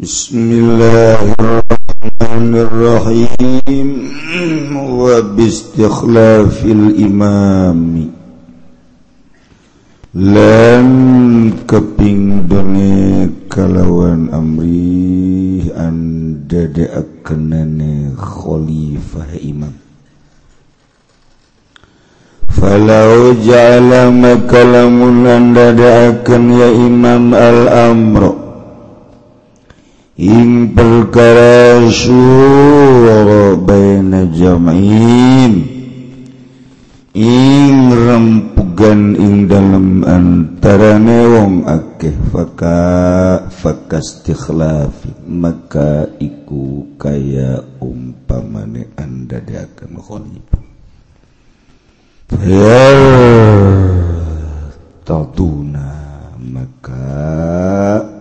Bismillahirrahmanirrahim. الله الرحمن الرحيم وباستخلاف الإمام keping dene kalawan amri anda deakenane khalifah imam. Falau ja'ala makalamun anda deaken ya imam al-amru. ing perkara syura baina jam'in ing rempugan ing dalam antarane wong akeh faka fakastikhlafi maka iku kaya umpamane anda diakan khalif Fayar tatuna maka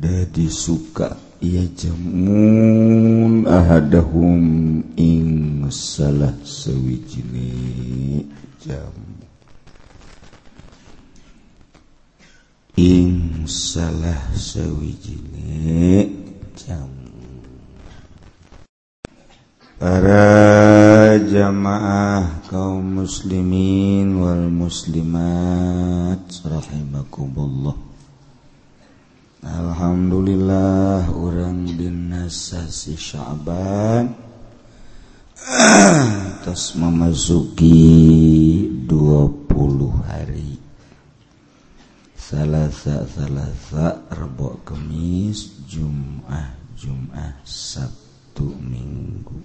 disuka ia jemun ahadahum ing salah sewijine jam. Ing salah sewijine jam. Para jamaah kaum muslimin wal muslimat rahimakumullah Alhamdulillah orang dinasasi Syaban. Atas memasuki 20 hari. Salasa Salasa Rebo Kemis Jum'ah Jum'ah Sabtu Minggu.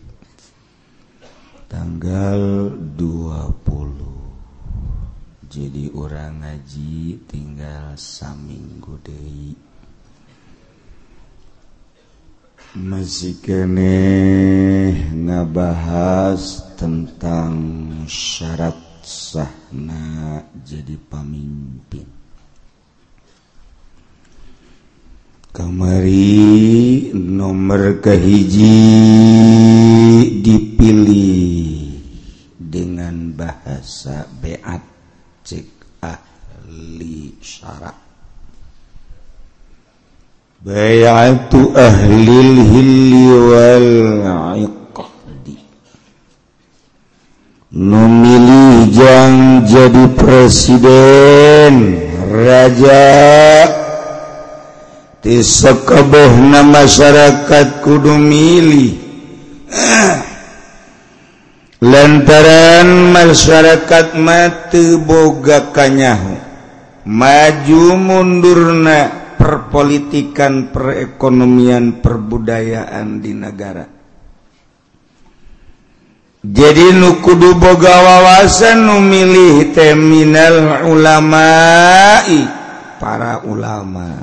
Tanggal 20 jadi orang ngaji tinggal saminggu deui. masih kene ngebahas tentang syarat sahna jadi pamimpin kamari nomor kehiji dipilih dengan bahasa beat cek ahli syarat. Bayatu ahlil hilli wal iqdi Nu milih jang jadi presiden Raja Ti sakabohna masyarakat kudu milih Lantaran masyarakat mati boga kanyahu Maju mundurna perpolitikan perekonomian perbudayaan di negara. Jadi nukudu boga wawasan numilih terminal ulamai para ulama.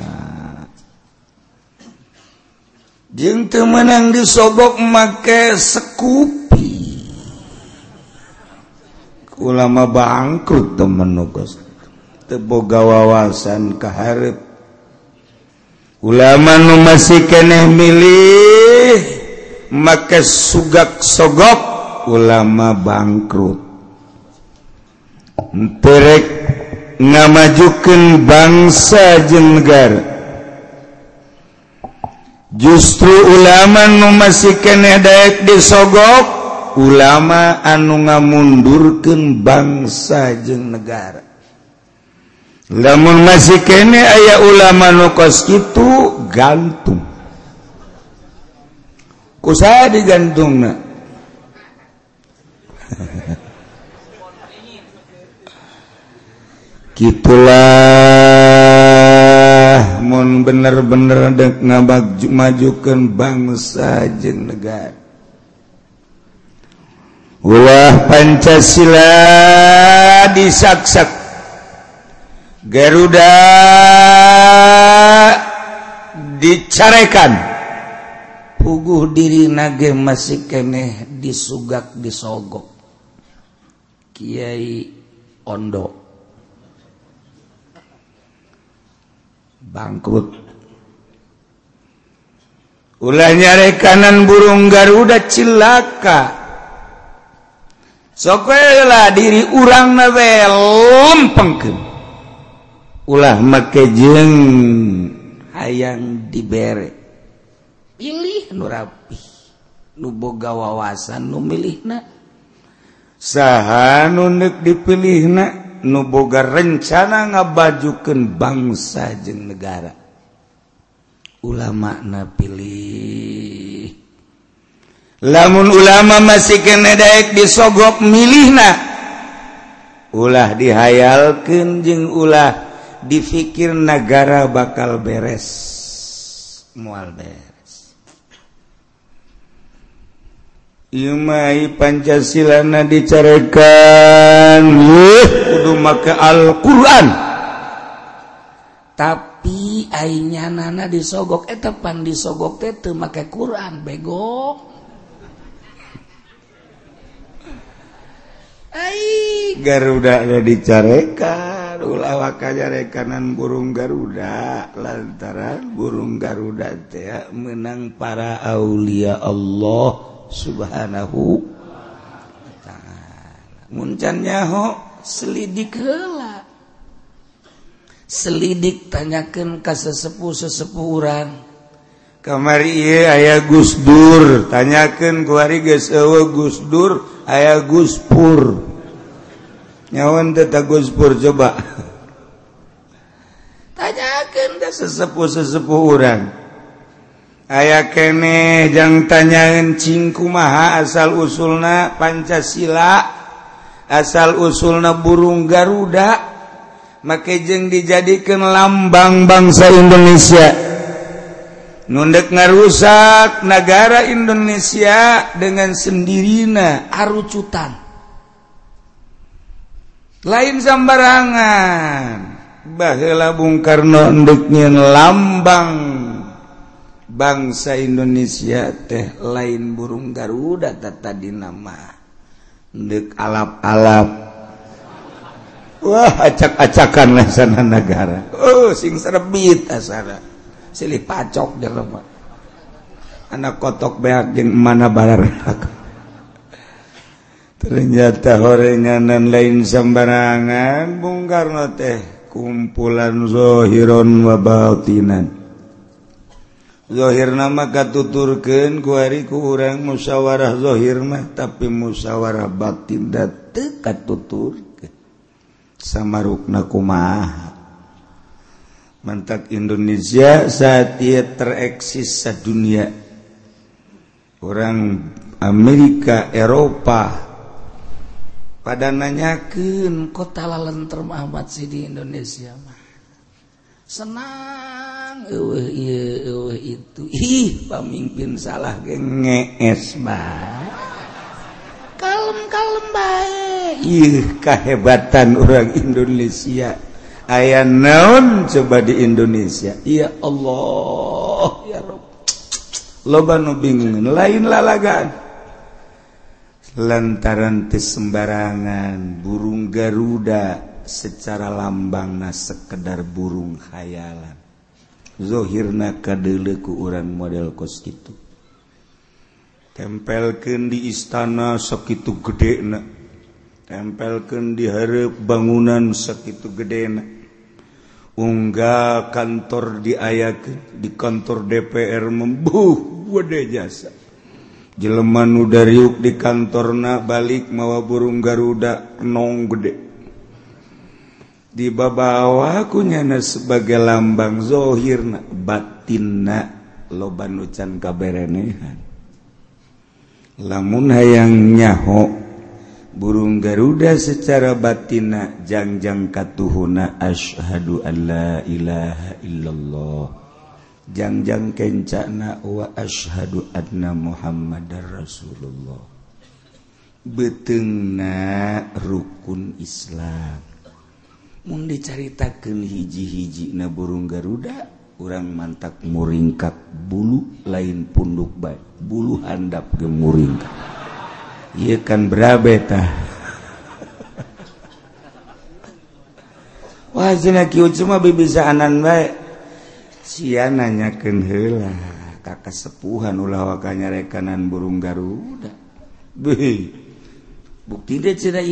Jeng temenang disobok make sekupi. Ulama bangkrut temen nugos teboga wawasan keharap ulama nu masih keneh milih maka sugak sogok ulama bangkrut. Terek ngamajukan bangsa jeung negara. Justru ulama nu masih keneh daek disogok ulama anu ngamundurkeun bangsa jeung negara. namun masih kene aya ulama nukos itu gantung ku saya digantung na. gitulah mun bener-bener ngabaju majukan bangsa jeung negara ulah Pancasila disaksak Garuda dicarekan. Puguh diri nage masih keneh disugak disogok. Kiai Ondo. Bangkrut. Ulah nyarekanan burung Garuda cilaka. Sokoela diri urang nawe lempengkeun ulah make jeng. Hayang diberre pilih nu rapi nuboga wawasan numilih na saha nunnek dipilih na nuboga rencana ngabajukan bangsa jeng negara. Ulama na pilih. Lamun ulama masih kene daek disogok milih na ulah dihayalkan jeng ulah difikir negara bakal beres. Mual beres. Imai Pancasila dicarekan. Kudu maka Al-Quran. Tapi ainya nana disogok. Etepan disogok tete make Quran bego Ai Garuda ada dicarekan ulah kajarekanan burung Garuda. Lantaran burung Garuda teh menang para Aulia Allah subhanahu muncanyaho selidik hela selidik tanyakan ke sesepuh sesepuran kamari iya ayah Gus Dur tanyakan kuari geus eueuh Gus Dur aya Gus Pur. nyawan Guspur coba tanyakan sesepuh-sesepuh orang aya kene jangan tanyain cingku maha asal usulna Pancasila asal usulna burung Garuda make jeng dijadikan lambang bangsa Indonesia. Nundek ngarusak negara Indonesia dengan sendirina arucutan. lain sambarangan bahela Bung Karno enduknya lambang. Bangsa Indonesia teh lain burung Garuda tata di nama endek alap-alap. Wah acak-acakan sana negara oh sing serbit ah asara silih pacok jelema anak kotok beak jeung mana barar ternyata horenganan lain sembarangan Bung Karno teh kumpulan Zohiron wabatinan Zohir nama katuturken kuari ku orang musyawarah Zohir mah tapi musyawarah batin date katuturkeun. sama rukna kumaha? Mantak Indonesia saat ia tereksis sa dunia. Orang Amerika Eropa pada nanyakan kota lalenter Muhammad sih di Indonesia mah. Senang eueuh ieu eueuh itu. Ih pamimpin salah ge ngees bae kalem-kalem bae. Ih kehebatan orang Indonesia. Aya naon coba di Indonesia? Ya Allah ya Rob loba nu bingung lain lalagan lantaran kesembarangan burung Garuda secara lambang na sekedar burung khayalan. Zohirna kadeleku orang model kos gitu tempelken di istana sekitu gede na di harap bangunan sekitu gede na unggah kantor diayak di kantor DPR membuh gede jasa. jeleman udah riuk di kantorna balik mawa burung Garuda nong gede. Di babawakunyana sebagai lambang zohirna batinna loban ucan kaberenehan. Lamun hayang nyaho burung Garuda secara batina jangjang katuhuna ashadu alla ilaha illallah. jangjang kencana wa ashadu adna Muhammad Rasulullah. Betengna rukun Islam. Mun dicaritakeun hiji-hiji na burung Garuda orang mantak muringkat bulu lain punduk baik bulu handap gemuringkak iya kan berabe tah wah cina kieu cuma bibisaanan baik siananyaken hela kakak sepuhan ulah wakanya rekanan burung Garuda. Be bukti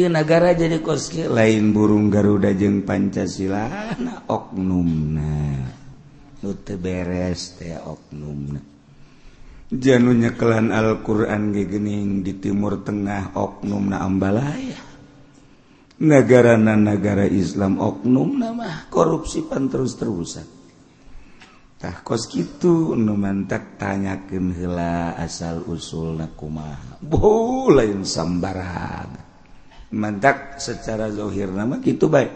negara jadi koski lain burung Garuda jeung Pancasila oknumna. Beres teh oknumna. Janunya kelan Alquran gegening di Timur Tengah oknumna Ambalaya. Negara-nagara Islam oknum nama korupsi pan terus-terusan. Tah kos gitu nu mantak tanyakeun heula asal usulna kumaha. Boh lain sambaran Mantak secara zahir nama gitu baik.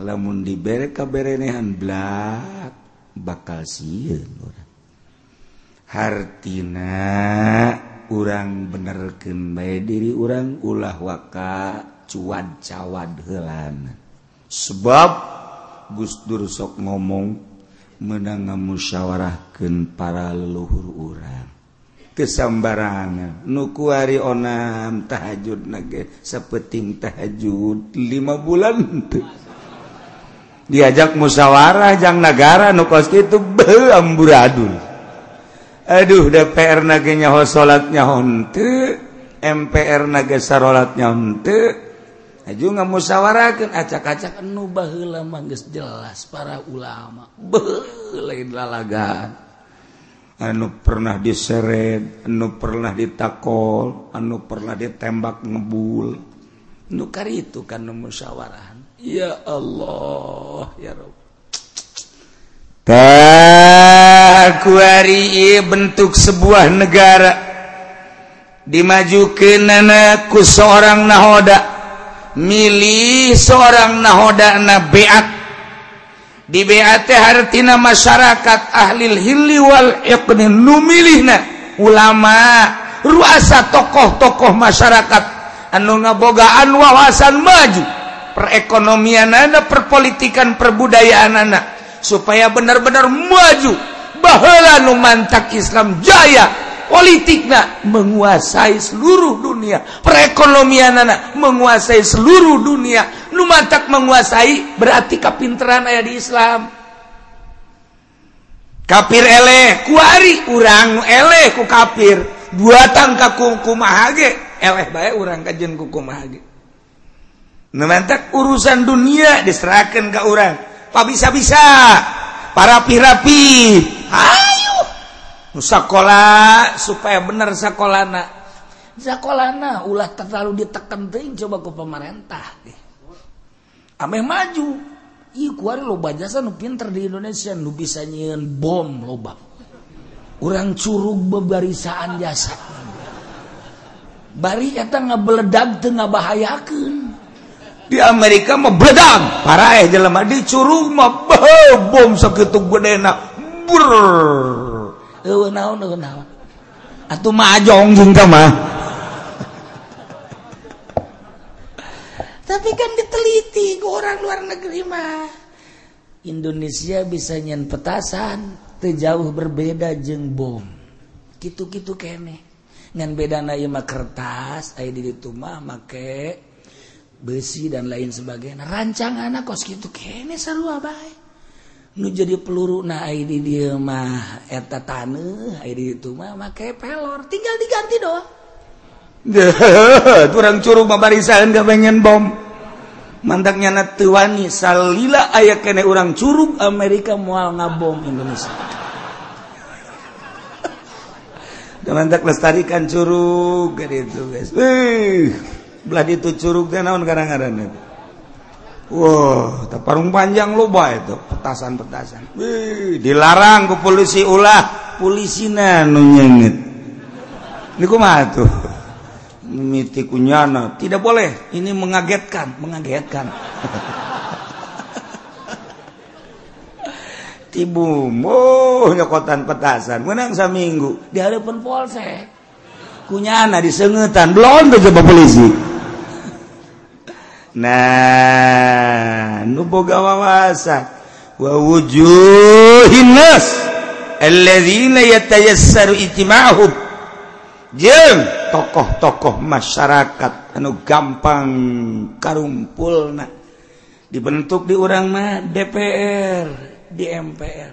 Lamun dibere kaberenehan blak bakal sieun urang. Hartina urang benerkeun bae diri urang ulah waka cuan cawad heulana. Sebab Gus Dur sok ngomong menanga musyawarahkan para leluhur urang. Kesambarangan. Nukuari onam tahajud nage sepeting tahajud lima bulan. Tuh diajak musyawarah jang negara nukos itu beamburadul aduh DPR nagenya ho salatnya honte MPR nage sarolatnya honte. juga musyawarahkan acak-acak anu baheula mah geus jelas para ulama. Lain lalagan anu pernah diseret anu pernah ditakol anu pernah ditembak ngebul. Nu itu kan musyawarah ya Allah ya Rabb. Takuari bentuk sebuah negara. Dimajukan nanaku seorang nahoda. milih seorang nahoda na beat. Di BAT hartina masyarakat ahlil hilli wal iqni nu milihna ulama ruasa tokoh-tokoh masyarakat. Anu ngabogaan wawasan maju perekonomian anak perpolitikan perbudayaan anak supaya benar-benar maju. Baheula nu mantak Islam jaya. politiknya menguasai seluruh dunia. Perekonomian anak menguasai seluruh dunia. Numatak menguasai berarti kapinteran ayah di Islam. Kafir eleh kuari urang eleh ku kafir buatan kaku kumahage eleh bae urang kajen ku kumahage numatak urusan dunia diserahkan ke orang pak bisa-bisa para pirapi. Ayo sekolah supaya bener sekolahna sekolahna ulah terlalu ditekenting coba ke pemerintah. Ameh maju. Ih kuari loba jasa nu pinter di Indonesia nu bisa nyian bom loba. Orang curug bebarisaan jasa. Bari eta ngebeledag teu ngabahayakeun. Di Amerika mah bledang parah eh jelema di curug mah bom sakitu gedena brrrr. Eueuh naon eueuh naon? Atuh mah jeung mah. Tapi kan diteliti ke orang luar negeri mah. Indonesia bisa nyen petasan terjauh berbeda jeng bom. Gitu-gitu kene. Ngan beda na mah kertas aya di ditu make besi dan lain sebagainya. Rancang anak kos gitu kene sarua bae nu jadi peluru nah di dia mah eta tanah di itu mah make pelor. Tinggal diganti doang. Kurang curug babarisan gak pengen bom. Mantaknya wani salila aya kene orang curug Amerika moal ngabom Indonesia. Dan mantak lestarikan curug gitu guys. Wih, belah itu curug naon kadang-kadang Wow parung panjang loba itu petasan-petasan. Dilarang ke polisi ulah. Polisi nanyengit tuhnyana tidak boleh. Ini mengagetkan mengagetkan. Tibunyokotan petasan. Menang seminggu di hadapan polsek. Kunyana disengetan belum coba polisi nah nuboga wawasan jeung tokoh-tokoh masyarakat anu gampang karumpulna. Dibentuk di urang mah DPR di MPR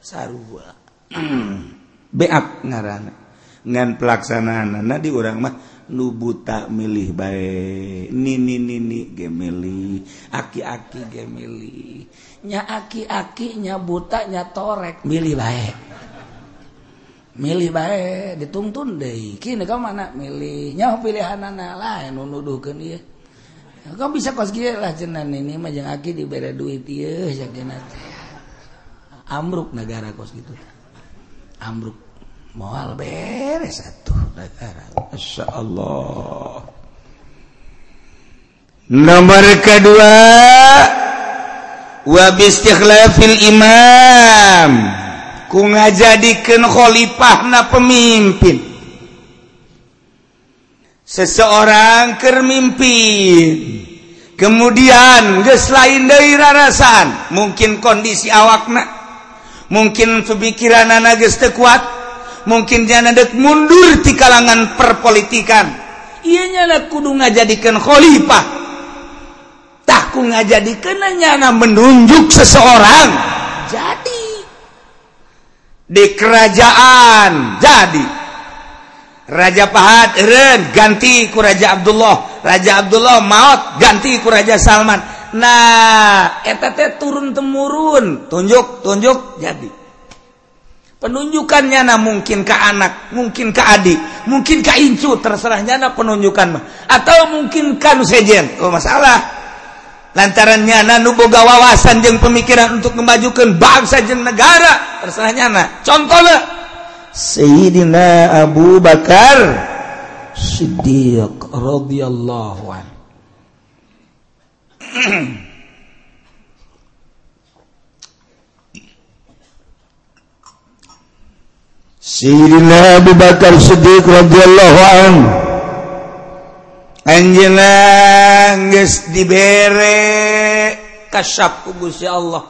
sarua. Beak ngaran ngan pelaksanaan di orang mah. nubuta milih baik nini nini gemeli aki-aki gemeli nya aki-aki nya buta nya torek. Milih baik milih baik dituntun deh kini kau mana? Milih. Nya pilihan anak lain nuduhkeun ieu. Dia kau bisa kos gila lah cenah ini mah jeung aki diberi duit iya sakit amruk negara kos gitu. Amruk moal beres satu Masya Allah. Nomor kedua wa bistikhlafil imam. Ku ngajadikeun khalifahna pemimpin. Seseorang keur mimpin kemudian geus lain deui rarasan mungkin kondisi awakna mungkin pemikiran anak kuat mungkin jangan dek mundur di kalangan perpolitikan. Iya nak kudu ngajadikan khalifah. Tak ku ngajadikan nyana menunjuk seseorang. Jadi. Di kerajaan. Jadi. Raja Pahat Eren ganti ku Raja Abdullah. Raja Abdullah maut ganti ku Raja Salman. Nah eta turun temurun. Tunjuk tunjuk jadi penunjukannya na mungkin ke anak mungkin ke adik mungkin ke incu terserahnya na penunjukan mah. Atau mungkin kan sejen oh masalah. Lantarannya na nuboga wawasan jeung pemikiran untuk memajukan bangsa jeung negara terserahnya na. Contohnya Sayyidina Abu Bakar Siddiq radhiyallahu anhu. Sayyidina Abu Bakar Siddiq radhiyallahu an. Anjeuna geus dibere kasab ku Gusti Allah.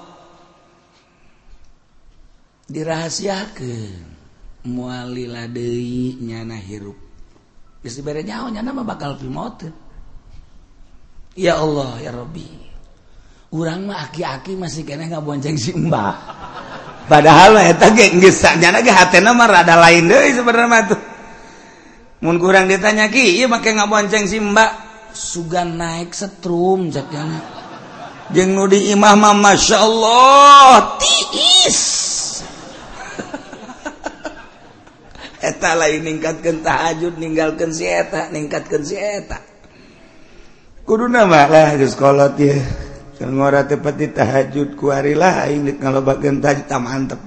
Dirahasiakeun. Mualila deui nyana hirup. Geus dibere nyaho nyana mah bakal pimoteun Ya Allah ya Rabbi. Urang mah aki-aki masih keneh ngabonceng si Mbah. padahal ada lain sebenarnya kurang ditanya Ki pakai ngabonceng si Mbak. Sugan naik setrum jeng di imah mah Masya Allah tiis. Eta lain ningkatkan tahajud ninggalkan si eta ningkatkan si eta. Kudu nama lah geus kolot ya tepati tahajud kuari lain kalau mantap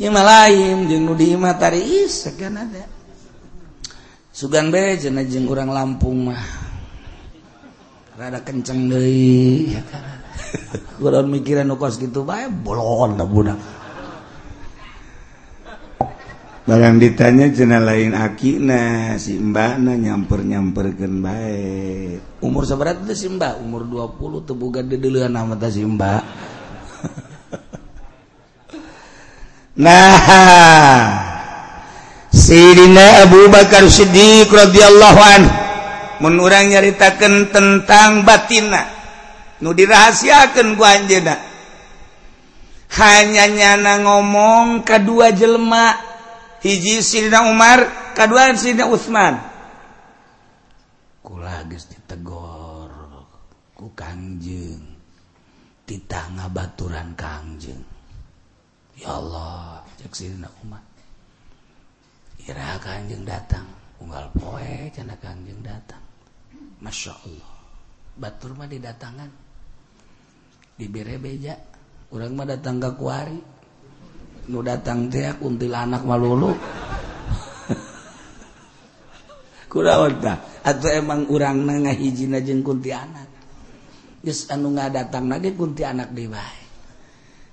yang lain jeng nudi matahari segan ada sugan be jena jeng kurang Lampung mah. Rada kenceng deui. Kurang mikiran nu kos kitu bae bolon da budak barang ditanya jena lain akina si mbakna nyamper-nyamperkan baik umur seberat itu si mbak umur 20 tebuka dulu nama ta si mbak. Nah Sayyidina Abu Bakar Siddiq radhiyallahu anhu mun urang nyaritakeun tentang batina nu dirahasiakeun ku anjeunna. Hanya nyana ngomong kedua jelma hiji Sidina Umar kedua Sidina Utsman kula geus ditegor ku Kangjeng titanga baturan Kangjeng ya Allah cek Sidina Umar. Ira Kangjeng datang. Unggal poe cenah Kangjeng datang. Masya Allah. Batur mah didatangan. Dibere beja orang mah datang ke kuari. nu datang teh kuntilanak malulu. Kurang atau emang urang ngahijina jeung kuntilanak. Geus anu ngadatang lagi kuntilanak di bae.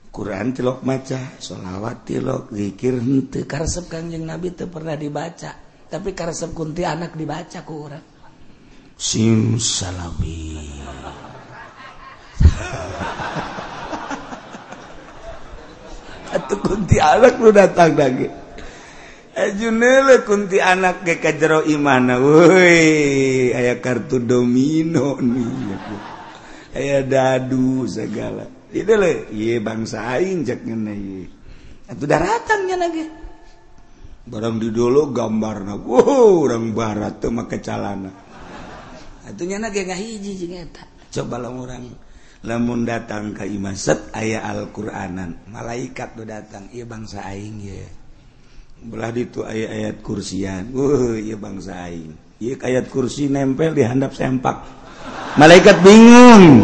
Quran tilok maca shalawat tilok zikir. Hmm, Henteu karesep kanjeng Nabi itu pernah dibaca. Tapi karesep kuntilanak dibaca ku urang. Sim salabi Atuh kunti anak lu datang lagi. Ajunele kunti anak ke kajero imana. Woi, aya kartu domino nih. Aya dadu segala. Itu le, iya bangsa aing cek ngene ye. Atuh daratan lagi. Barang di dulu gambarna. Wow, orang barat tuh make calana. Atuh nyana ge ngahiji jeung eta. Coba lah orang lemun datang ke Imaset ayah Alquranan. Malaikat tuh datang ia bangsa aing ya belah itu ayat-ayat kursian. Uh iya bangsa aing. Iya ayat kursi nempel di handap sempak. Malaikat bingung.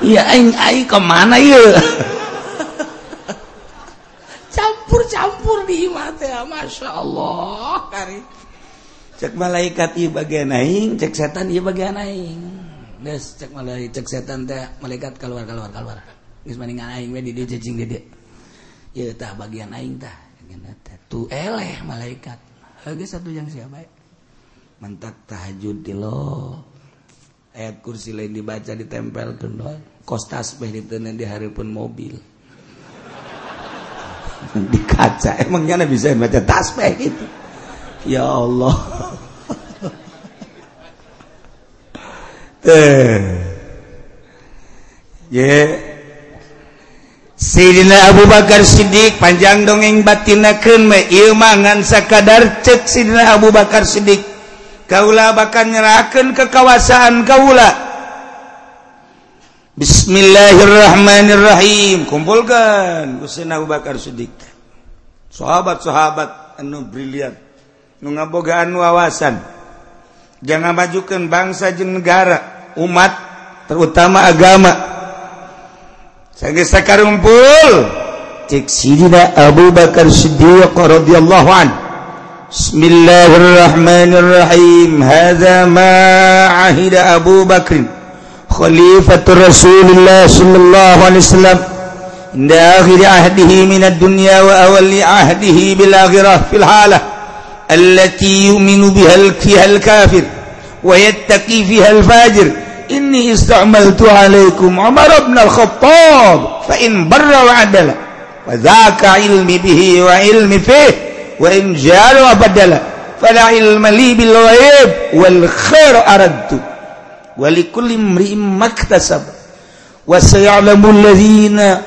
Iya aing aing kemana ya campur-campur di imate ya masya Allah kari. Cek malaikat iya bagian aing cek setan iya bagian aing. Des cek malaikat cek setan teh malaikat keluar keluar keluar. Geus maningan aing we di dieu cacing di dieu ieu tah bagian aing tah. Tu eleh malaikat. Lagi satu yang siapa ya mentak tahajud di lo. Ayat kursi lain dibaca ditempel ke kostas di ditenen di hari pun mobil. Di kaca. Emangnya bisa baca tasbih itu ya Allah Sidina Abu Bakar Siddiq panjang dongeng batinakeun me ieu mah ngan sakadar ceuk Sidina Abu Bakar Siddiq. Kaula bakal nyerahkeun kekuasaan kaula. Bismillahirrahmanirrahim. Kumpulkan Husain Abu Bakar Siddiq. Sahabat-sahabat anu brilian nu ngabogaan wawasan. Jangan majukan bangsa jeung negara. umat terutama agama. Sagesa karumpul cik sidina Abu Bakar Siddiq radhiyallahu an. Bismillahirrahmanirrahim. Hadza ma ahida Abu Bakr khalifatur Rasulullah sallallahu alaihi wasallam. Inda akhir ahdihi min ad-dunya wa awwali ahdihi bil akhirah fil halah allati yu'minu biha al-kafir ويتقي فيها الفاجر. إني استعملت عليكم عمر بن الخطاب فإن بر وعدل وذاك علمي به وعلمي فيه وإن جار وبدل فلا علم لي بالغيب والخير أردت Walikullimmakta waslazina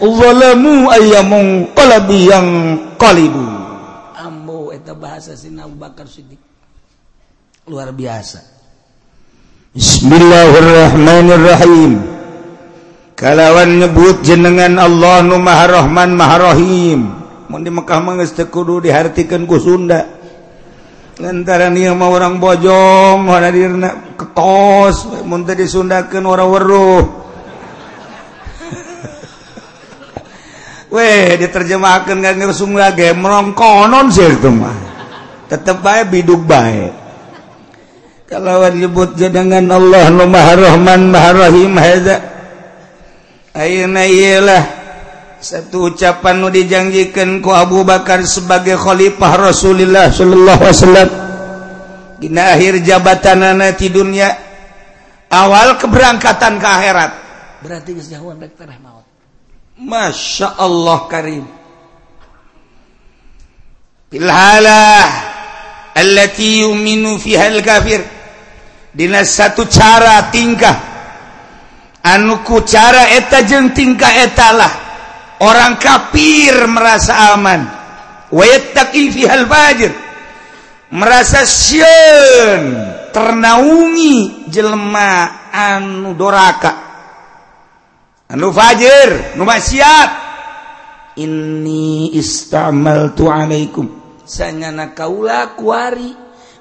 ayamubi yang qbu bahasa Bakar luar biasa. Bismillahirrahmanirrahim. Kalawan nyebut jenengan Allah Nu marahman maharahim mau di Mekkah mengeste kudu dihatikan ku Sunda. Antara ni mau orang bojong ketos disundakan orang-weruh we diterjemahkan ngersung lagi merongkonon sih itu mah. Tetap baik biduk baik kalau nyebut jenengan Allah nu Maha Rahman Maha Rahim hadza ayeuna ieulah satu ucapan nu dijanjikan ku Abu Bakar sebagai khalifah Rasulullah sallallahu alaihi wasallam. Dina akhir jabatanana di dunia awal keberangkatan ke akhirat. Berarti geus jahuan rek teh maut Masya Allah karim. Bilhalah allati yuminu fiha al-kafir Dina satu cara tingkah. Anuku cara eta jeng tingkah etalah orang kafir merasa aman. Wayataqi merasa sieun ternaungi jelema anu doraka. Anu fajir nu maksiat. Ini istamaltu alaikum. Sanyana kaula kuari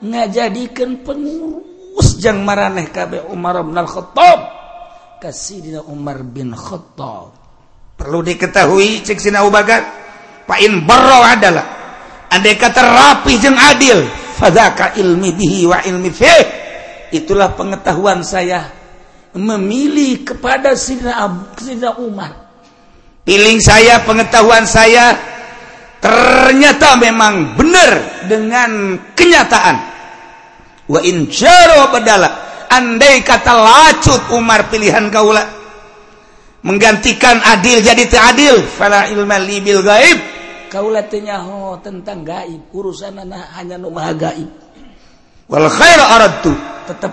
ngajadikeun pengurus jang mareh KB Umar Khattab kasih Umar bin Khattab. Perlu diketahui cek sina ubagat pain baro adalah andai kata rapi jeng adil fadaka ilmi bihi wa ilmi fih itulah pengetahuan saya. Memilih kepada sina, sina Umar. Pilih saya pengetahuan saya ternyata memang benar dengan kenyataan wa in badala. Andai kata lacut Umar pilihan kaulah menggantikan adil jadi adil fala ilma libil gaib kaulah nyaho tentang gaib urusan anak hanya nu maha gaib. Wal khair aradtu. Tetap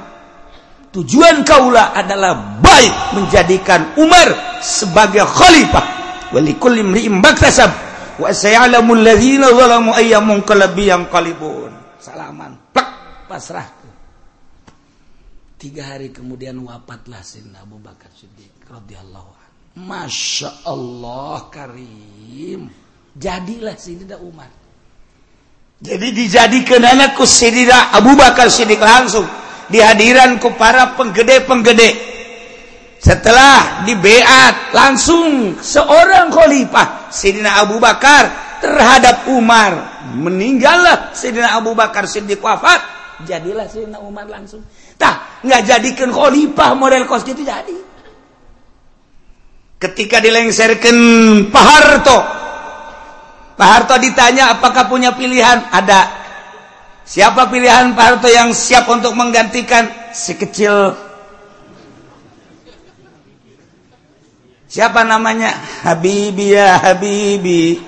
tujuan kaulah adalah baik menjadikan Umar sebagai khalifah. Wali kulli imri'in baktasab. Salaman pasrah tiga hari kemudian wafatlah Sin Abu Bakar Siddiq radhiyallahu Masya Allah Karim. Jadilah Sidina Umar. Jadi dijadikan anakku Sidina Abu Bakar Siddiq langsung dihadiranku para penggede-penggede. Setelah dibeat langsung seorang khalifah Sidina Abu Bakar terhadap Umar. Meninggallah Sidina Abu Bakar Siddiq wafat jadilah Sidina Umar langsung. Tak nggak jadikan khalifah model kos itu jadi. Ketika dilengserkan Pak Harto Pak Harto ditanya apakah punya pilihan? Ada. Siapa pilihan Pak Harto yang siap untuk menggantikan? Si kecil siapa namanya? Habibi ya Habibi.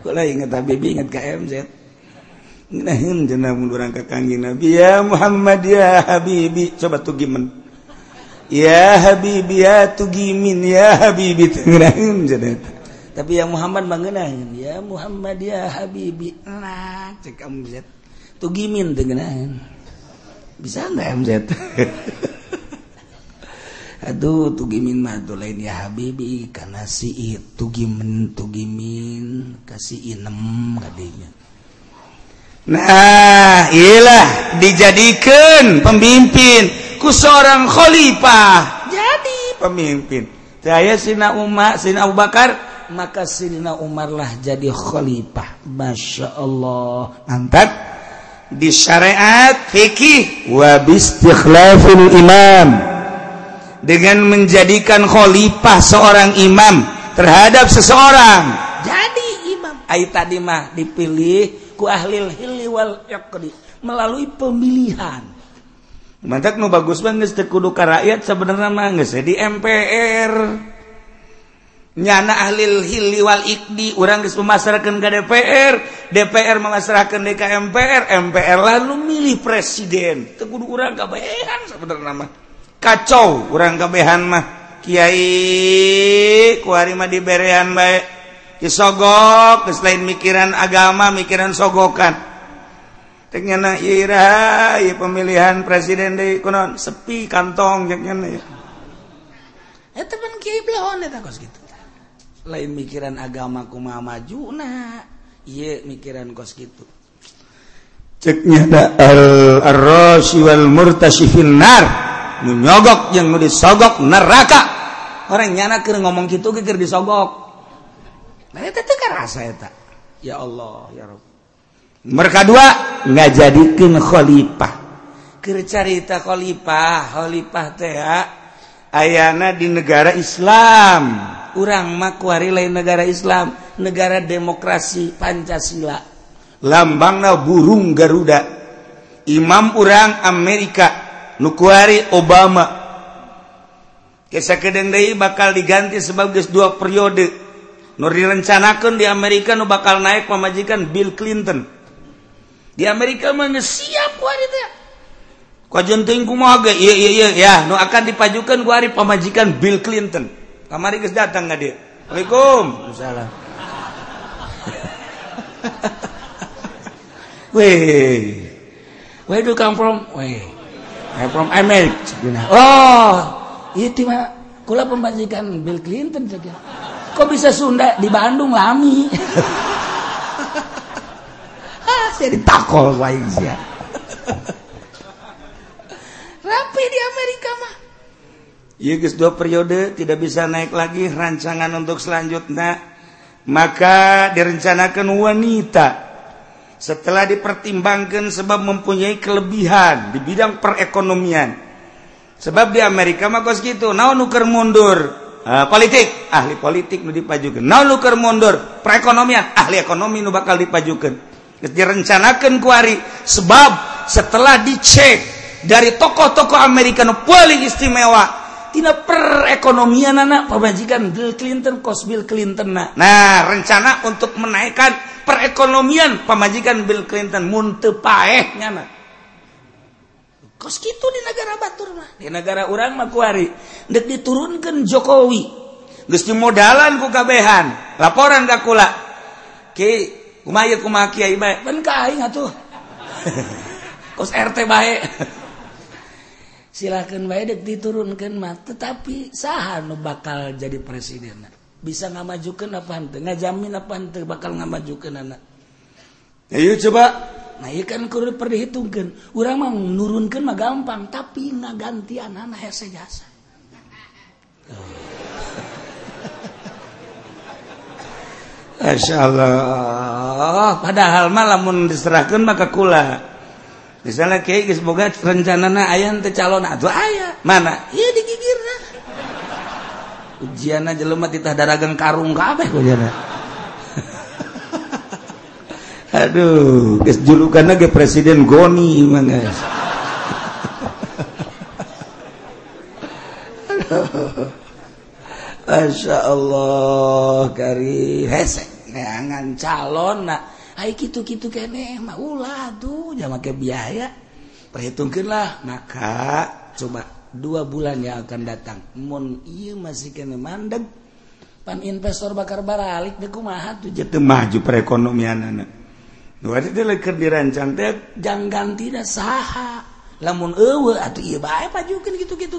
Kula ingat Habibi ingat KMZ Nah, jenah munduran ke kangjeng Nabi ya Muhammad ya Habibi. Coba tuh gimana ya Habibi ya tugimin ya Habibi. Tengenahin tapi yang Muhammad mengenahin ya Muhammad ya Habibi. Nah cek MZ tugimin tengenahin bisa nggak MZ aduh tugimin mah tuh lain ya Habibi karena si tugimin tugimin kasih inem kadinya nah iyalah dijadikan pemimpin. Seorang khalifah. Jadi. Pemimpin. Saya Sina Umar Sina Abu Bakar. Maka Sina Umarlah jadi khalifah. Masya Allah. Mantap. Di syariat fikih. Wabistikhlafil imam. Dengan menjadikan khalifah seorang imam terhadap seseorang. Jadi imam. Ayat tadi mah dipilih ku ahlil hilli wal yaqdi melalui pemilihan. Mantak nu bagus banget kudu ka rakyat sebenarnya mah geus di MPR nyana ahlil hilli wal iqdi urang geus memasrahkeun ka DPR DPR memasrahkeun di ka MPR MPR lalu milih presiden. Teu kudu urang kabehan sebenarnya mah. Kacau urang kabehan mah. Kiai ku mah diberean bae. kisogok selain mikiran agama mikiran sogokan. Teknyana ira ya pemilihan presiden di kunon sepi kantong teknyana ya eta pan kiai blon kos gitu. Lain mikiran agama kumaha maju nah iya mikiran kos gitu. Ceknya da al rasi wal murtasifin nar. Nyogok yang nu disogok neraka. Orang nyana keur ngomong gitu keur disogok. ya Allah ya mereka dua nggak jadikan Khalifah kecarita Khalifahkhalifah TA Ayana di negara Islam. Urang makwari lain negara Islam negara demokrasi Pancasila. Lambangna burung Garuda. Imam urang Amerika nukuari Obama. Kisah kedengdai bakal diganti sebagai dua periode. Nur direncanakan di Amerika nu bakal naik pemajikan Bill Clinton. Di Amerika mana siap wanita. Kau jenting kumaha ge? Iya iya iya ya, nu akan dipajukan ku hari pemajikan Bill Clinton. Kamari geus datang nggak dia? Waalaikum. Salam. Weh. Where do you come from? Weh. I'm from America. Oh, itu mah kula pemajikan Bill Clinton saja. Kok bisa Sunda? Di Bandung lami. Saya ditakol baik sih rapi di Amerika mah. Ya guys dua periode tidak bisa naik lagi rancangan untuk selanjutnya. Maka direncanakan wanita. Setelah dipertimbangkan sebab mempunyai kelebihan di bidang perekonomian. Sebab di Amerika mah kos gitu. Nah nuker mundur Uh, politik. Ahli politik nu dipajukan nah luker mundur? Perekonomian. Ahli ekonomi nu bakal dipajukan direncanakan kuari sebab setelah dicek dari tokoh-tokoh Amerika nu paling istimewa tidak perekonomian anak pemajikan Bill Clinton kos Bill Clinton na. nah rencana untuk menaikkan perekonomian pemajikan Bill Clinton munte paehnya nak kos gitu di negara Batur mah. Di negara orang Makuari dek diturunkan Jokowi. Geus modalan ku kabehan. Laporan ka kula. Ki kumaha kumaha kiai bae? Ben ka aing atuh. Kos RT bae. Silakan bae dek diturunkan mah tetapi saha nu bakal jadi presiden? Bisa ngamajukeun apa henteu? Ngajamin apa henteu bakal ngamajukeun anak? Ayo coba. naikkan kudu perhitungkan urang menurunkan mah gampang tapi ngagantian anak hese jasa. Masya Allah padahal malamun diserahkan maka kula. Misalnya kayak semoga rencanana ayam tecalon atau ayah mana? Iya digigir ujian aja lemah titah daragang karung kabeh kujana aduh guys julukan lagi presiden goni emang guys. Masya Allah kari. Hesek neangan calon nak. Ay gitu gitu kene mah ulah tuh jangan ke biaya. Perhitungkanlah maka coba dua bulan yang akan datang. Mun iya masih kene mandeg pan investor bakar baralik deh kumaha tuh? Jadi maju perekonomian anak dirancang jangan tidak saha. Lamun gitu-gitu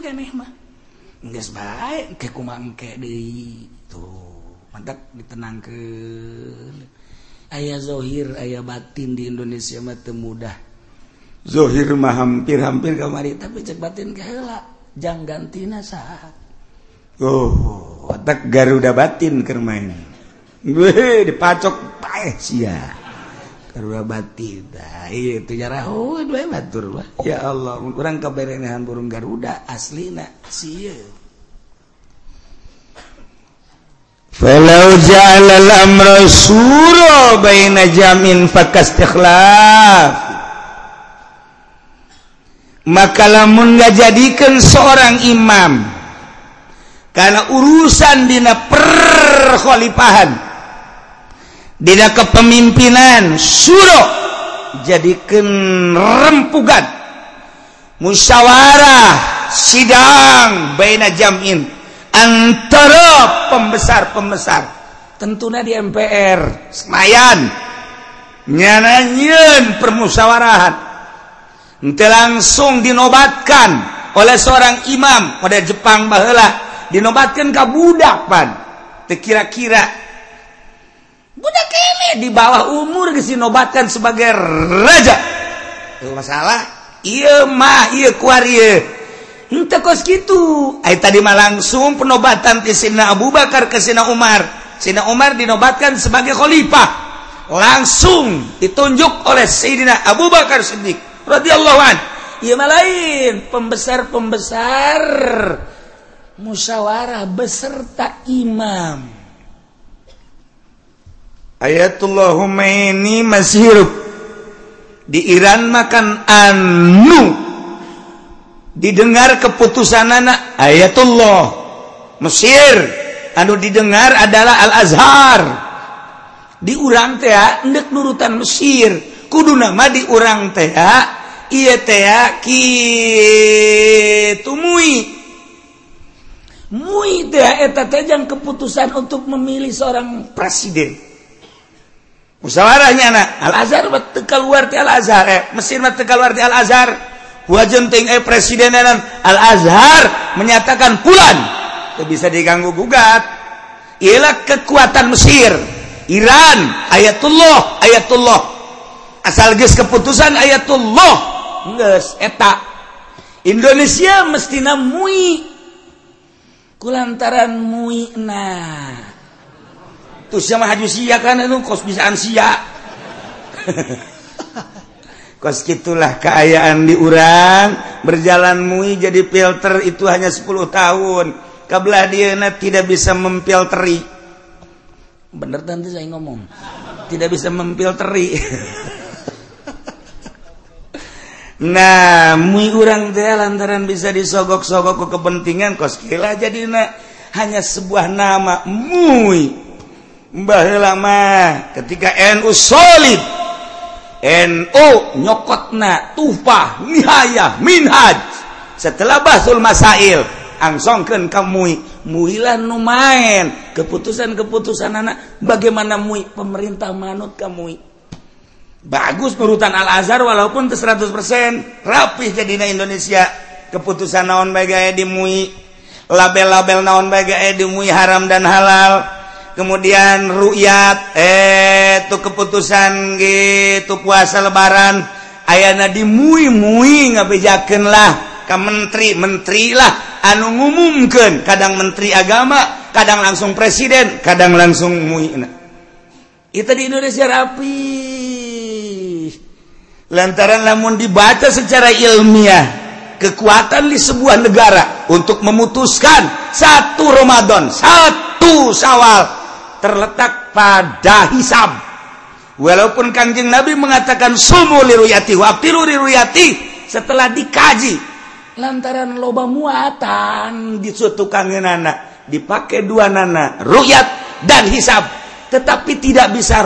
mantap ditenangkan ayaah dzohir ayah batin di Indonesia mata mudah. Dzohir mah hampir-hampir kamari tapi cek batin kela jangan ganti sah oh otak Garuda batin kermain gue dipacok paeh sia. batur ya Allah kurang keberehan burung Garuda aslina. Jamin maka lamun nggak jadikan seorang imam karena urusan dina perkholifahan Dina kepemimpinan Suruh jadikan rempugan. Musyawarah sidang baina jam'in antara pembesar-pembesar. Tentunya di MPR Senayan. Nyanyian permusyawaraan. Ente langsung dinobatkan oleh seorang imam pada Jepang bahela dinobatkan ke budak pan. Kira-kira budak ini di bawah umur disinobatkan sebagai raja itu masalah iya mah iya kuar iya Henteu kos kitu. Ai tadi mah langsung penobatan ke Sina Abu Bakar ke Sina Umar. Sina Umar dinobatkan sebagai khalifah. Langsung ditunjuk oleh Sayyidina Abu Bakar Siddiq radhiyallahu an. Ieu mah lain pembesar-pembesar musyawarah beserta imam. ayatullahumma ini masih hirup di Iran makan anu. Didengar keputusan anak ayatullah. Mesir. Anu didengar adalah Al-Azhar. Di urang teh ndek nurutan Mesir. Kudu nama di urang teh iya teh kitu mui. Mui teh eta teh keputusan untuk memilih seorang presiden. musyawarahnya na Al Azhar tekal luar ti Al Azhar eh. Mesir mah tekal luar Al Azhar wajenting eh presidenan Al Azhar menyatakan pulan itu bisa diganggu gugat. Ialah kekuatan Mesir. Iran ayatullah ayatullah. Asal geus keputusan ayatullah. Geus eta. Indonesia mesti namui. Kulantaran mui nah. Tuh sama haju sia kan itu kos bisaan sia kos gitulah keayaan diurang berjalan mui jadi filter itu hanya 10 tahun. Kabelah dia tidak bisa memfilteri. Bener nanti saya ngomong. Tidak bisa memfilteri. Nah mui urang teh lantaran bisa disogok-sogok ke kepentingan kos kila jadi nak hanya sebuah nama mui Mbah lama ketika NU solid NU nyokotna tufah nihayah minhaj. Setelah basul masail angsongkeun ka mui. Muilah nu main keputusan-keputusan anak bagaimana mui? Pemerintah manut ka mui. Bagus nurutan Al Azhar walaupun ke 100% rapih jadina Indonesia. Keputusan naon bae di mui? Label-label naon bae di mui haram dan halal? kemudian rukyat eh tuh keputusan gitu puasa lebaran ayana dimui-mui ngabejakanlah ke menteri menteri lah. Anu ngumumkan kadang menteri agama kadang langsung presiden kadang langsung mui itu di Indonesia rapi. Lantaran namun dibaca secara ilmiah kekuatan di sebuah negara untuk memutuskan satu Ramadan, satu Syawal terletak pada hisab. Walaupun kanjeng Nabi mengatakan sumu liruyati waqtiru liruyati setelah dikaji lantaran loba muatan di suatu kangen anak dipakai dua nana ruyat dan hisab tetapi tidak bisa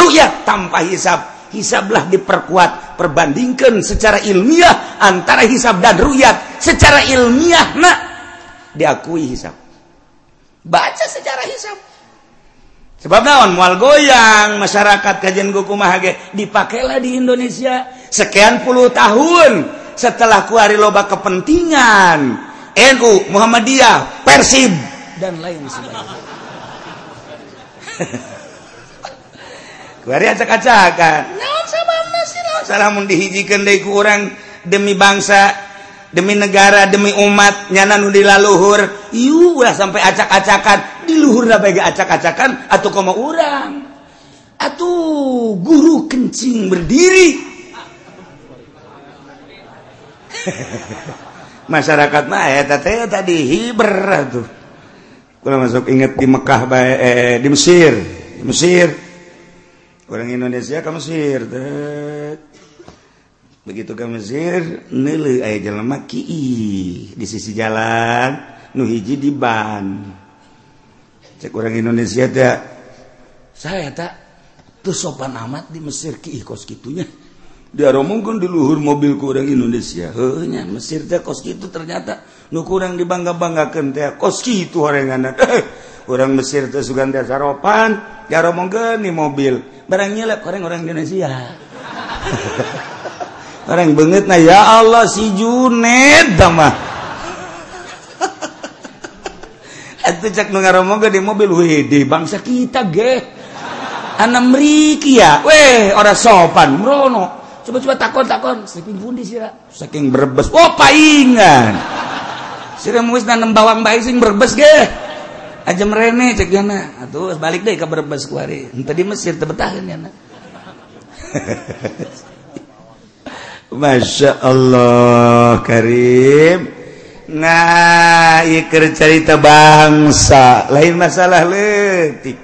ruyat tanpa hisab. Hisablah diperkuat perbandingkan secara ilmiah antara hisab dan ruyat. Secara ilmiah nak diakui hisab. Baca secara hisab sebab naon mual goyang masyarakat kajian gukumahage dipakailah di Indonesia sekian puluh tahun setelah kuari loba kepentingan NU Muhammadiyah Persib dan lain sebagainya. Kuari acak-acakan naon sabab nasi naon salamun dihijikan dari kurang demi bangsa. Demi negara demi umat nyana nu dilaluhur ulah sampai acak-acakan. Di luhur da acak-acakan atau koma urang. Atuh guru kencing berdiri. Masyarakat tadi hiber tuh. Masuk ingat di Mekkah eh, di Mesir. Di Mesir. Orang Indonesia ke Mesir begitu ke Mesir nele aya jelma ki di sisi jalan nu hiji di ban. Cek orang Indonesia tak saya tak tuh sopan amat di Mesir ki kos kitunya. Dia romongkan di luhur mobil ku orang Indonesia. Heunya Mesir teh kos kitu ternyata. Nu kurang dibangga-banggakeun teh kos kitu horenganna eh, orang Mesir teh sugan teh saropan dia romongkeun di mobil. Barangnya lek orang orang Indonesia. Orang banget nah ya Allah si Junet sama. Atuh cek nu ngaromoga di mobil WD bangsa kita ge. Anak mriki ya. Weh, ora sopan merono Coba-coba takon-takon saking pundi sira? Saking berbes Oh, paingan. Sira wis nanem bawang bae sing berbes ge. Aja merene cek yana. Atuh balik deh ke berbes kuari. Tadi Mesir tebetahin yana. Masya Allah Karim. Ngaikir cerita bangsa. Lain masalah letik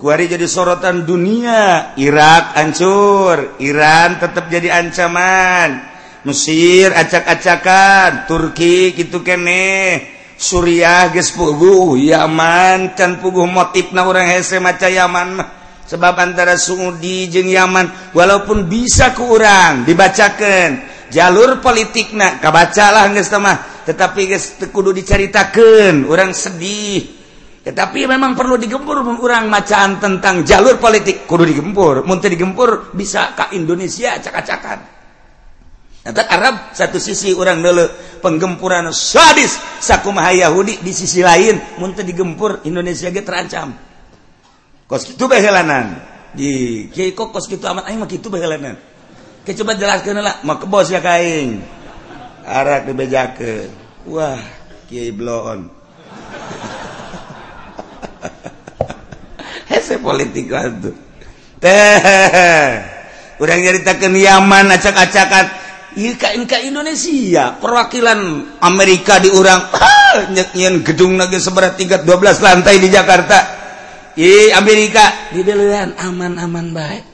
kuari jadi sorotan dunia. Irak hancur. Iran tetap jadi ancaman. Mesir acak-acakan. Turki gitu kene. Suriah geus puguh. Yaman can puguh motifna urang hese maca Yaman mah. sebab antara Suudi jeung Yaman walaupun bisa ke urang dibacakan jalur politik nah kabacalah geus mah tetapi geus kudu diceritakan orang sedih. Tetapi memang perlu digempur orang macaan tentang jalur politik kudu digempur mun digempur bisa ke Indonesia acak-acakan. Nah, Arab satu sisi orang dulu penggempuran sadis sakumaha Yahudi di sisi lain muntah digempur Indonesia ge terancam. Kos itu behelanan. Di kiai kok kos gitu amat aing mah kitu behelanan. Ke coba jelaskeun lah mau ke bos ya kain arak dibejakeun. Wah kiai bloon. Politik udah nyaritakan Yaman acak-acakan. Indonesia perwakilan Amerika diurang. Nyenyian gedung lagi seberat tingkat 12 lantai di Jakarta Ye, Amerika. Didean aman-aman baik.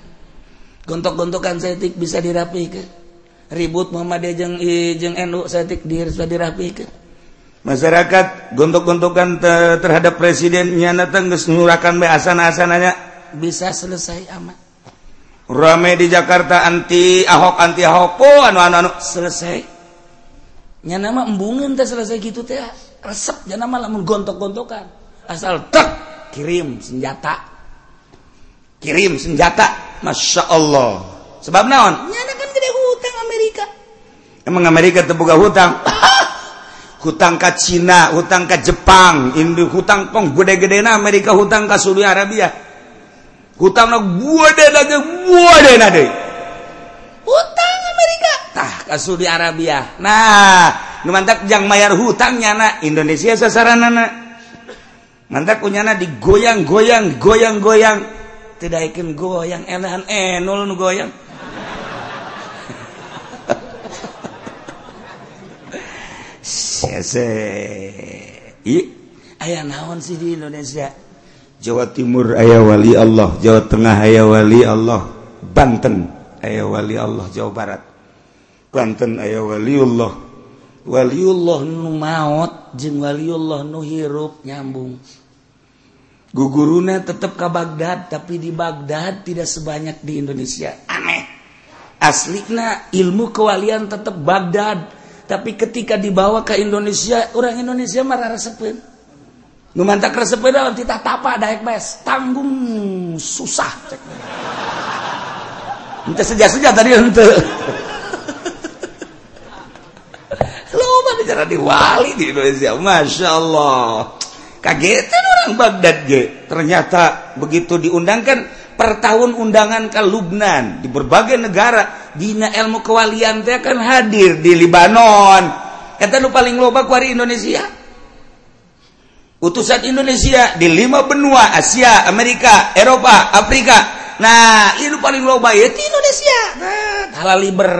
Gontok-gontokan setik bisa dirapikan. Ribut Muhammad jeng jeng NU setik bisa dirapikan. Masyarakat gontok-gontokan te terhadap presiden nyana tengges nurakan be asana-asananya. Bisa selesai aman. Rame di Jakarta anti ahok anti ahok. Po anu anu anu. Selesai. Nyana mah embungan teh selesai gitu teh. Resep nyana mah lamun gontok-gontokan. Asal tak kirim senjata. Kirim senjata. Masya Allah. Sebab naon? Nyana kan gede hutang Amerika. Emang Amerika terbuka hutang. Hutang ke Cina hutang ke Jepang Indo hutang pong gede-gede na Amerika hutang ke Saudi Arabia. Hutang na gede lagi gede na deh hutang Amerika. Tah ke Saudi Arabia. Nah mantap yang mayar hutangnya anak Indonesia sasaran anak mantap punyana digoyang-goyang goyang-goyang tidak yakin goyang enahan eh, enul nu goyang Sese. Ayah naon sih di Indonesia? Jawa Timur ayah wali Allah, Jawa Tengah ayah wali Allah, Banten ayah wali Allah, Jawa Barat. Banten ayah wali Allah, Waliullah nu maut jeung waliullah nu hirup nyambung. Guguruna tetap ke Baghdad tapi di Baghdad tidak sebanyak di Indonesia. Aneh. Aslinya ilmu kewalian tetap Baghdad tapi ketika dibawa ke Indonesia orang Indonesia marah resepin. Numantak resepin dalam tita tapa daek bes tanggung susah. Ente sejak sejak tadi ente. Bicara di wali di Indonesia. Masya Allah. Kagetan orang Baghdad ge. Ternyata begitu diundangkan per tahun undangan ke Lubnan di berbagai negara dina ilmu kewalian teh akan hadir di Libanon. Kata nu paling loba kuari Indonesia? Utusan Indonesia di lima benua Asia Amerika Eropa Afrika. Nah itu paling loba ya di Indonesia. Nah, halal liber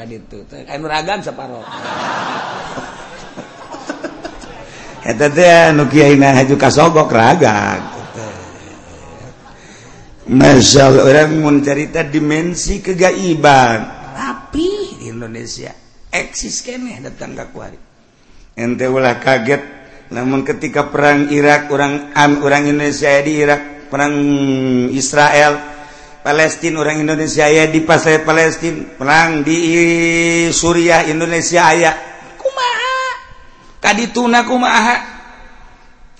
kan itu kain ragam separoh eta teh nu kiai nah itu kasogok raga. Masya Allah orang mencerita dimensi kegaiban. Tapi di Indonesia eksis kene datang ke kuari. Ente ulah kaget. Namun ketika perang Irak orang orang Indonesia di Irak perang Israel Palestine orang Indonesia aya di pasai Palestine perang di Suriah Indonesia aya kumaha? Tadi tuna kumaha?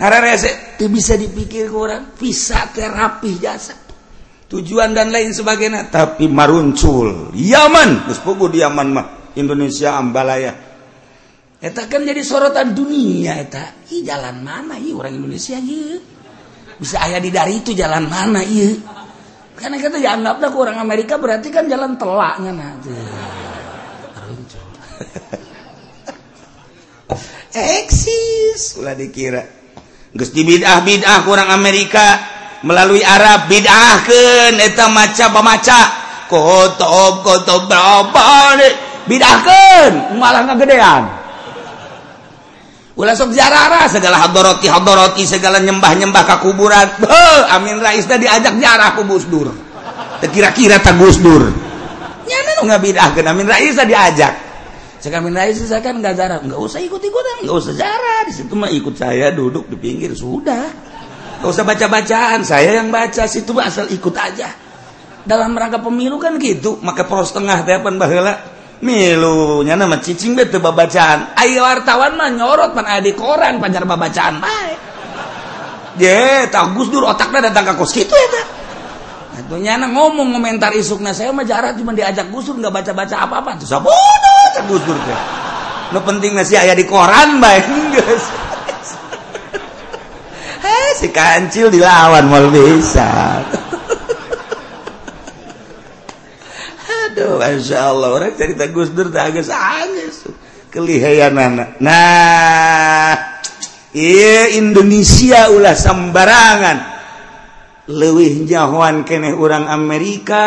Hararese teu bisa dipikir ke orang bisa terapi jasa. Tujuan dan lain sebagainya. Tapi maruncul. Yaman. Geus pugu di Yaman mah. Indonesia ambalaya. Eta kan jadi sorotan dunia eta. I jalan mana? Ieu orang Indonesia ieu bisa aya di dari itu jalan mana ieu karena kita dianggapnya ke orang Amerika berarti kan jalan telaknya nanti. Eksis, ulah dikira. Gus di bidah bidah orang Amerika melalui Arab bidahkan eta maca pemaca. Kotob kotob berapa bidahkan malah ngegedean Ulah sok ziarah segala hadoroti hadoroti segala nyembah nyembah ke kuburan. Beuh, Amin Rais tadi diajak ziarah ku Gus Dur. Kira-kira tak Gus Dur. Nyana nu ngabidahkeun Amin Rais tadi diajak. Cek Amin Rais saya kan enggak ziarah, enggak usah ikut-ikutan, enggak usah ziarah. Di situ mah ikut saya duduk di pinggir sudah. Enggak usah baca-bacaan, saya yang baca situ mah asal ikut aja. Dalam rangka pemilu kan gitu, maka pros tengah teh pan baheula. milunya nama cicing bete babacaan ayo wartawan mah nyorot pan di koran panjar babacaan baik ye tak Gus Dur otaknya datang ke kos gitu ya tak Tentunya nah, ngomong komentar isuknya saya mah jarak cuma diajak Gus Dur nggak baca-baca apa-apa tuh sabodo cak Gus Dur teh. lo penting sih aya di koran baik geus. eh si kancil dilawan mal bisa. Allah cerita Gudur kelihaan nah Indonesia ulah sembarangan. Lewih jawan kene orang Amerika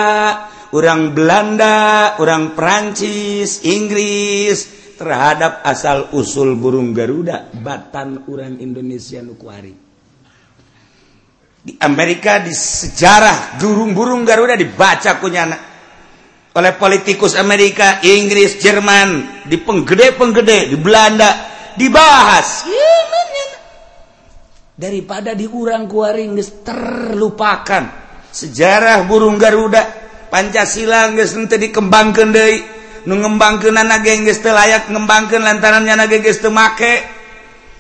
orang Belanda orang Perancis Inggris. Terhadap asal-usul burung Garuda Batan orang Indonesia Nukuari di Amerika di sejarah burung-burung Garuda dibaca punya anak oleh politikus Amerika Inggris Jerman di penggede penggede di Belanda dibahas. Daripada diurang kuaring terlupakan. Sejarah burung Garuda Pancasila geus henteu dikembangkeun deui nu ngembangkeunana ge geus teu layak ngembangkeun lantaran nyana ge geus teu make.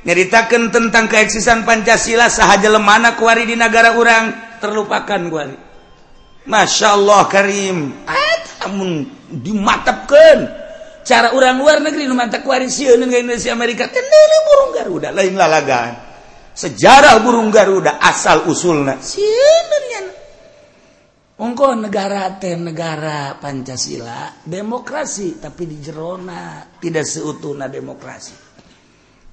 Nyaritakeun tentang keeksisan Pancasila sahaja lemana kuari di negara urang terlupakan kuari Masya Allah Karim. Ayat namun dimatapkan cara orang luar negeri mantap warisieuneun ka Indonesia Amerika teh burung Garuda lain lalagaan. Sejarah burung Garuda asal usulna. Sieun nya Ongko negara teh negara Pancasila demokrasi tapi di jerona tidak seutuhna demokrasi.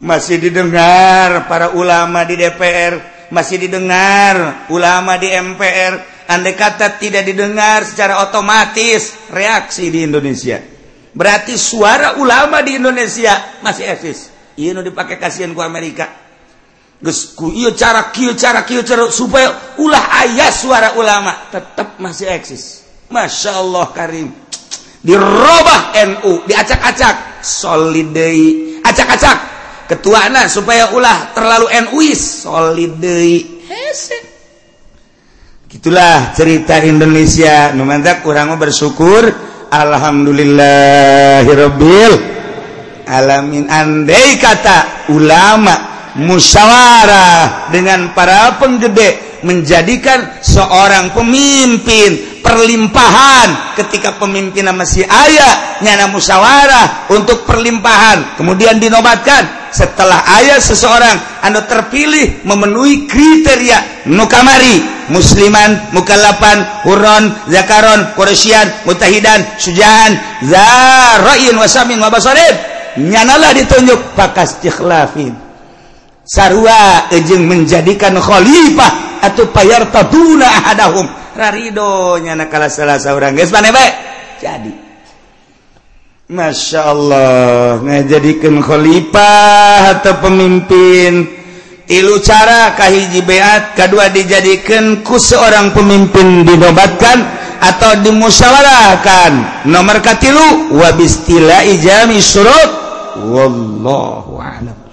Masih didengar para ulama di DPR masih didengar ulama di MPR andai kata tidak didengar secara otomatis reaksi di Indonesia. Berarti suara ulama di Indonesia masih eksis. Iya dipakai kasihan ku Amerika. Gus iya cara kieu cara kieu cara supaya ulah ayat suara ulama tetap masih eksis. Masya Allah Karim. Dirubah NU diacak-acak. Solidei acak-acak. Ketuaan supaya ulah terlalu NUis solid gitulah cerita Indonesia. Numantak kurang bersyukur. Alhamdulillahhirobbil alamin. Andai kata ulama musyawarah dengan para penggede menjadikan seorang pemimpin perlimpahan ketika pemimpin masih ayah nyana musyawarah untuk perlimpahan kemudian dinobatkan. Setelah ayah seseorang anda terpilih memenuhi kriteria nukamari. Musliman mukalapan huron zakaron koresian mutahidan sujahan zarain wasamin wabasorib nyanalah ditunjuk pakas tikhlafin sarua ejeng menjadikan khalifah atau payar tabuna ahadahum. Raridonya nakala salah seorang guys mana baik jadi. Masya Allah ngajadikan khalifah atau pemimpin. Tilu cara kahiji beat kedua dijadikan ku seorang pemimpin dinobatkan atau dimusyawarahkan nomor katilu wabistila ijami surut wallahu a'lam.